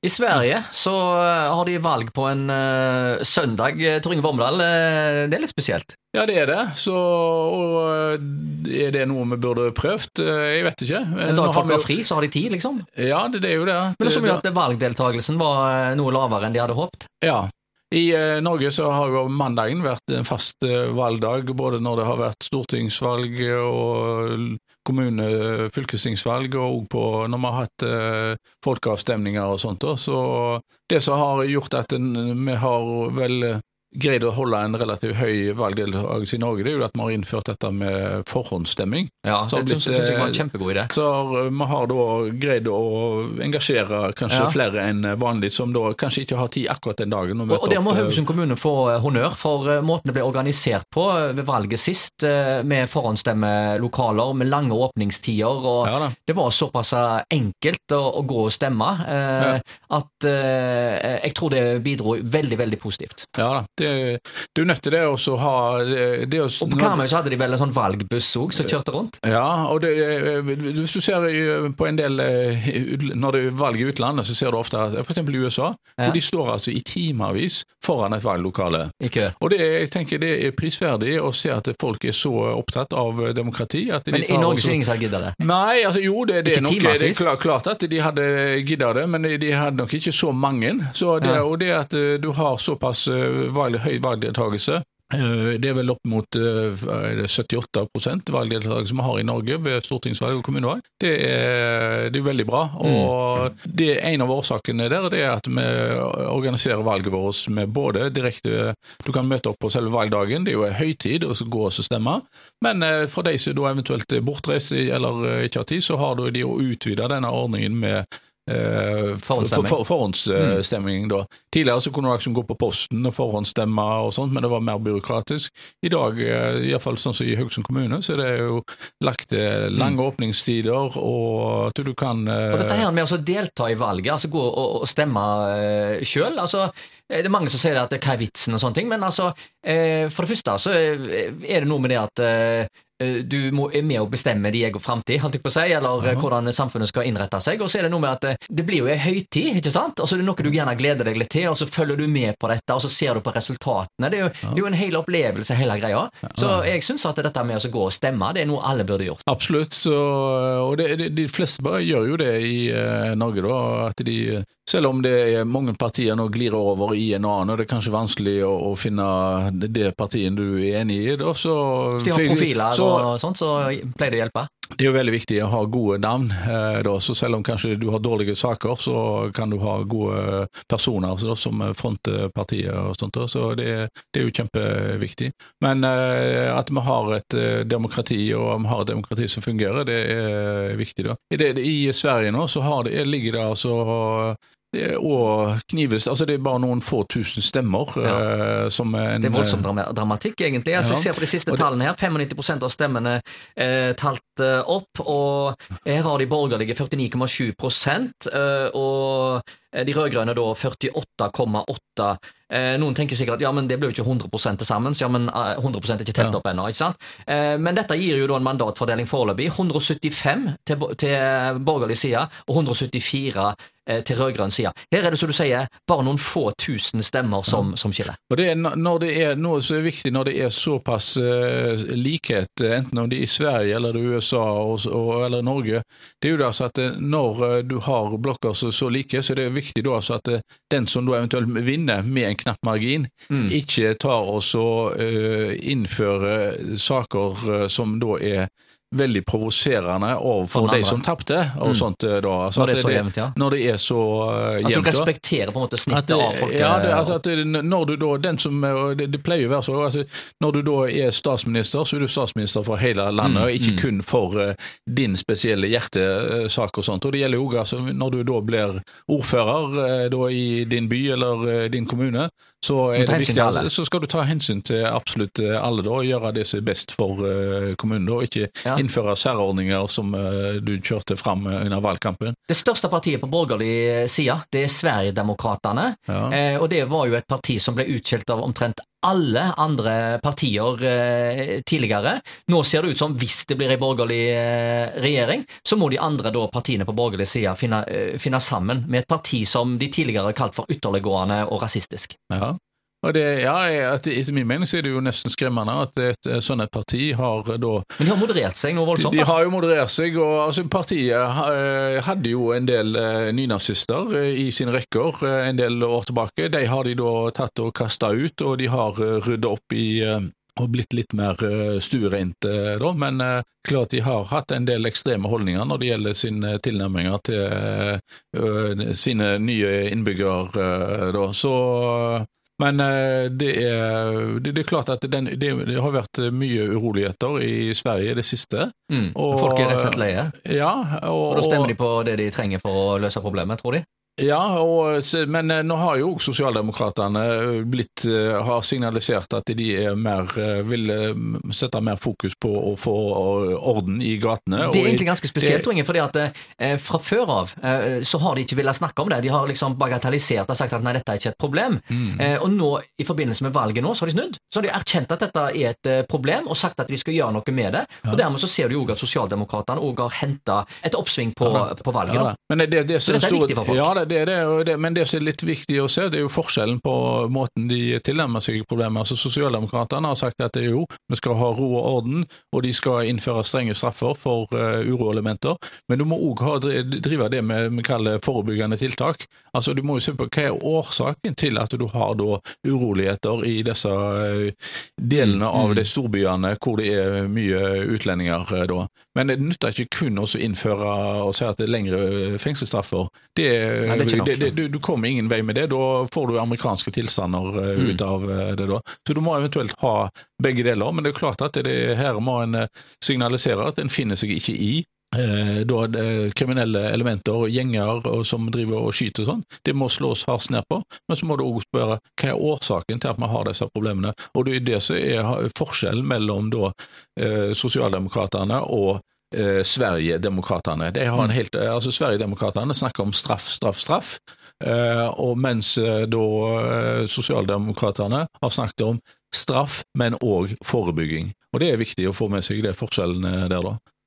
I Sverige så eh, har de valg på en uh, søndag. Tor Inge Vormedal, uh, det er litt spesielt? Ja, det er det. Så og er det noe vi burde prøvd? Jeg vet ikke. En dag folk har fri, så har de tid, liksom? Ja, det, det er jo det. Men det så mye at valgdeltakelsen var noe lavere enn de hadde håpet? Ja, i uh, Norge så har jo mandagen vært en fast eh, valgdag, både når det har vært stortingsvalg og kommune-, fylkestingsvalg, og på når vi har hatt eh, folkeavstemninger og sånt. Så det som har gjort at vi har vel greid å holde en relativt høy valgdeltakelse i Norge, det er jo at vi har innført dette med forhåndsstemming. Ja, det blitt, synes jeg var en kjempegod idé. Så vi har da greid å engasjere kanskje ja. flere enn vanlig, som da kanskje ikke har tid akkurat den dagen. Og, og der må Haugesund kommune få eh, honnør for eh, måten det ble organisert på eh, ved valget sist, med forhåndsstemmelokaler med lange åpningstider. og ja, Det var såpass enkelt å, å gå og stemme at jeg tror det bidro veldig, veldig positivt. Ja da det, du er nødt til det å ha det, å, Og på Karmøy så hadde de vel en sånn valgbuss òg som kjørte rundt? Ja, og det, hvis du ser på en del Når det er valg i utlandet, så ser du ofte at f.eks. i USA, ja. hvor de står altså i timevis foran et valglokale. Ikke. Og det, jeg tenker det er prisverdig å se at folk er så opptatt av demokrati. men i Norge så ingen som gidder det? Nei, altså jo, det, det er nok det er klart, klart at de hadde gidda det, men de hadde nok ikke så mange. Så det, ja. Og det at du har såpass valg valg, høy valgdeltakelse. Eh, det er vel opp mot 78 eh, valgdeltakelse vi har i Norge ved stortingsvalg og kommunevalg. Det er, det er veldig bra. Mm. og det er En av årsakene der det er at vi organiserer valget vårt med både direkte Du kan møte opp på selve valgdagen, det er jo en høytid å gå og stemme. Men eh, for de som da eventuelt er bortreist eller ikke har tid, så har de å utvide denne ordningen med Eh, forhåndsstemming. For, for, forhåndsstemming da. Tidligere så kunne du liksom gå på posten og forhåndsstemme og sånt, men det var mer byråkratisk. I dag, eh, iallfall sånn som i Haugesund kommune, så er det jo lagt lange mm. åpningstider, og at du kan Og dette her med å delta i valget, altså gå og, stemme uh, sjøl, altså det er mange som sier at hva er vitsen og sånne ting, men altså, for det første så er det noe med det at Eh, du må, er med å bestemme din egen framtid, holdt jeg på å si, eller ja. hvordan samfunnet skal innrette seg. Og så er det noe med at eh, det blir jo ei høytid, ikke sant? Og så er det noe du gjerne gleder deg litt til, og så følger du med på dette, og så ser du på resultatene. Det er jo, ja. det er jo en hel opplevelse, hele greia. Så jeg syns at dette med å gå og stemme, det er noe alle burde gjort. Absolutt, så, og det, de, de fleste bare gjør jo det i uh, Norge, da. At de selv om det er mange partier nå glir over i en annen, og det er kanskje vanskelig å, å finne det partiet du er enig i, da, så Hvis de har profiler så, og sånt, så pleier det å hjelpe? Det er jo veldig viktig å ha gode navn. Eh, da, så Selv om kanskje du har dårlige saker, så kan du ha gode personer da, som fronter partiet. og sånt. Da, så det, det, er jo kjempeviktig. Men eh, at vi har et eh, demokrati, og vi har et demokrati som fungerer, det er viktig. da. I, det, i Sverige nå så det, ligger det altså og knives Altså, det er bare noen få tusen stemmer. Ja. Uh, som en, det er voldsom dramatikk, egentlig. Altså, ja. Jeg ser på de siste tallene her. 95% av stemmene eh, talt uh, opp, og her har de borgerlige 49,7 uh, og de rød-grønne da 48,8 Eh, noen tenker sikkert at ja, men det blir jo ikke 100 til sammen, så ja, men 100 eh, er ikke telt opp ennå. ikke sant? Eh, men dette gir jo da en mandatfordeling foreløpig. 175 til, til borgerlig side og 174 til rød-grønn side. Her er det som du sier, bare noen få tusen stemmer som, som skiller. Og det er når det er noe som er viktig når det er såpass uh, likhet, enten om det er i Sverige eller det er USA og, og, eller Norge, det er jo da så at når du har blokker så, så like, så er det viktig da altså at den som da eventuelt vinner med en knapp margin, mm. ikke tar og så uh, innfører saker uh, som da er veldig provoserende overfor de som tapte. og mm. sånt eh, da. Altså, når det er så jevnt, ja. Når det er så uh, jevnt. At du respekterer på en måte snittet av folk? Ja, det, altså, at når du da, den som, det, det pleier å være så, altså, når du da er statsminister, så er du statsminister for hele landet, mm. ikke mm. kun for uh, din spesielle hjertesak og sånt. Og det gjelder jo altså, når du da blir ordfører uh, da, i din by eller din kommune, så, viktig, så, skal du ta hensyn til absolutt alle da, og gjøre det som er best for kommunen. da, og ikke ja innføre særordninger som du kjørte fram under valgkampen. Det største partiet på borgerlig side, det er Sverigedemokraterna. Ja. og det var jo et parti som ble utskjelt av omtrent alle andre partier eh, tidligere. Nå ser det ut som hvis det blir en borgerlig eh, regjering, så må de andre partiene på borgerlig side finne, eh, finne, sammen med et parti som de tidligere har kalt for ytterliggående og rasistisk. Ja. Og det, ja, Etter min mening så er det jo nesten skremmende at et, sånn et parti har da Men de har moderert seg noe voldsomt? De, de har jo moderert seg. og altså, Partiet uh, hadde jo en del nynazister i sine rekker en del år tilbake. De har de da tatt og kasta ut, og de har rydda opp i og blitt litt mer stuereint, da, men klart de har hatt en del ekstreme holdninger når det gjelder sine tilnærminger til sine nye innbyggere. Da. Så men eh, det er, det, det er klart at den, det, det, har vært mye uroligheter i Sverige det siste. Mm. Og, Folk er rett og slett leie? Ja. Og, og da stemmer de på det de trenger for å løse problemet, tror de? Ja, og, men eh, nå har jo sosialdemokratene eh, blitt eh, har signalisert at de er mer, vil sette mer fokus på å få orden i gatene. Det er egentlig ganske spesielt, Inge, fordi at fra før av så har de ikke villet snakke om det. De har liksom bagatellisert og sagt at nei, dette er ikke et problem. Mm. Og nå, i forbindelse med valget nå, så har de snudd. Så har de erkjent at dette er et problem, og sagt at de skal gjøre noe med det. Ja. Og dermed så ser du jo at sosialdemokratene òg har henta et oppsving på, ja, på valget. Ja, Men det, det, så dette er viktig for folk. Ja, det, det er det, men det som er litt viktig å se, det er jo forskjellen på måten de tilnærmer seg problemet. Altså Sosialdemokratene har sagt at det er jo, vi skal ha ro og orden, og de skal innføre strenge straffer for uh, uroelementer. Men du må òg drive det med vi kaller forebyggende tiltak. Altså Du må jo se på hva er årsaken til at du har da uroligheter i disse uh, delene mm, av mm. de storbyene hvor det er mye utlendinger. Uh, da. Men det nytter ikke kun å innføre og si at det er lengre fengselsstraffer. Det, Nei, det det, det, du, kommer ingen vei med det. Da får du amerikanske tilstander uh, ut av uh, det. da. Så du må eventuelt ha begge deler. Men det er klart at det, her må en uh, signalisere at en finner seg ikke i da, kriminelle elementer, og gjenger og som driver og skyter og sånn, det må slås hardt ned på. Men så må du òg spørre hva er årsaken til at vi har disse problemene. Og det er det som er forskjellen mellom da sosialdemokratene og eh, Sverigedemokraterna. Altså Sverigedemokraterna snakker om straff, straff, straff, eh, og mens eh, da eh, sosialdemokratene har snakket om straff, men òg forebygging. Og Det er viktig å få med seg de forskjellene der, da.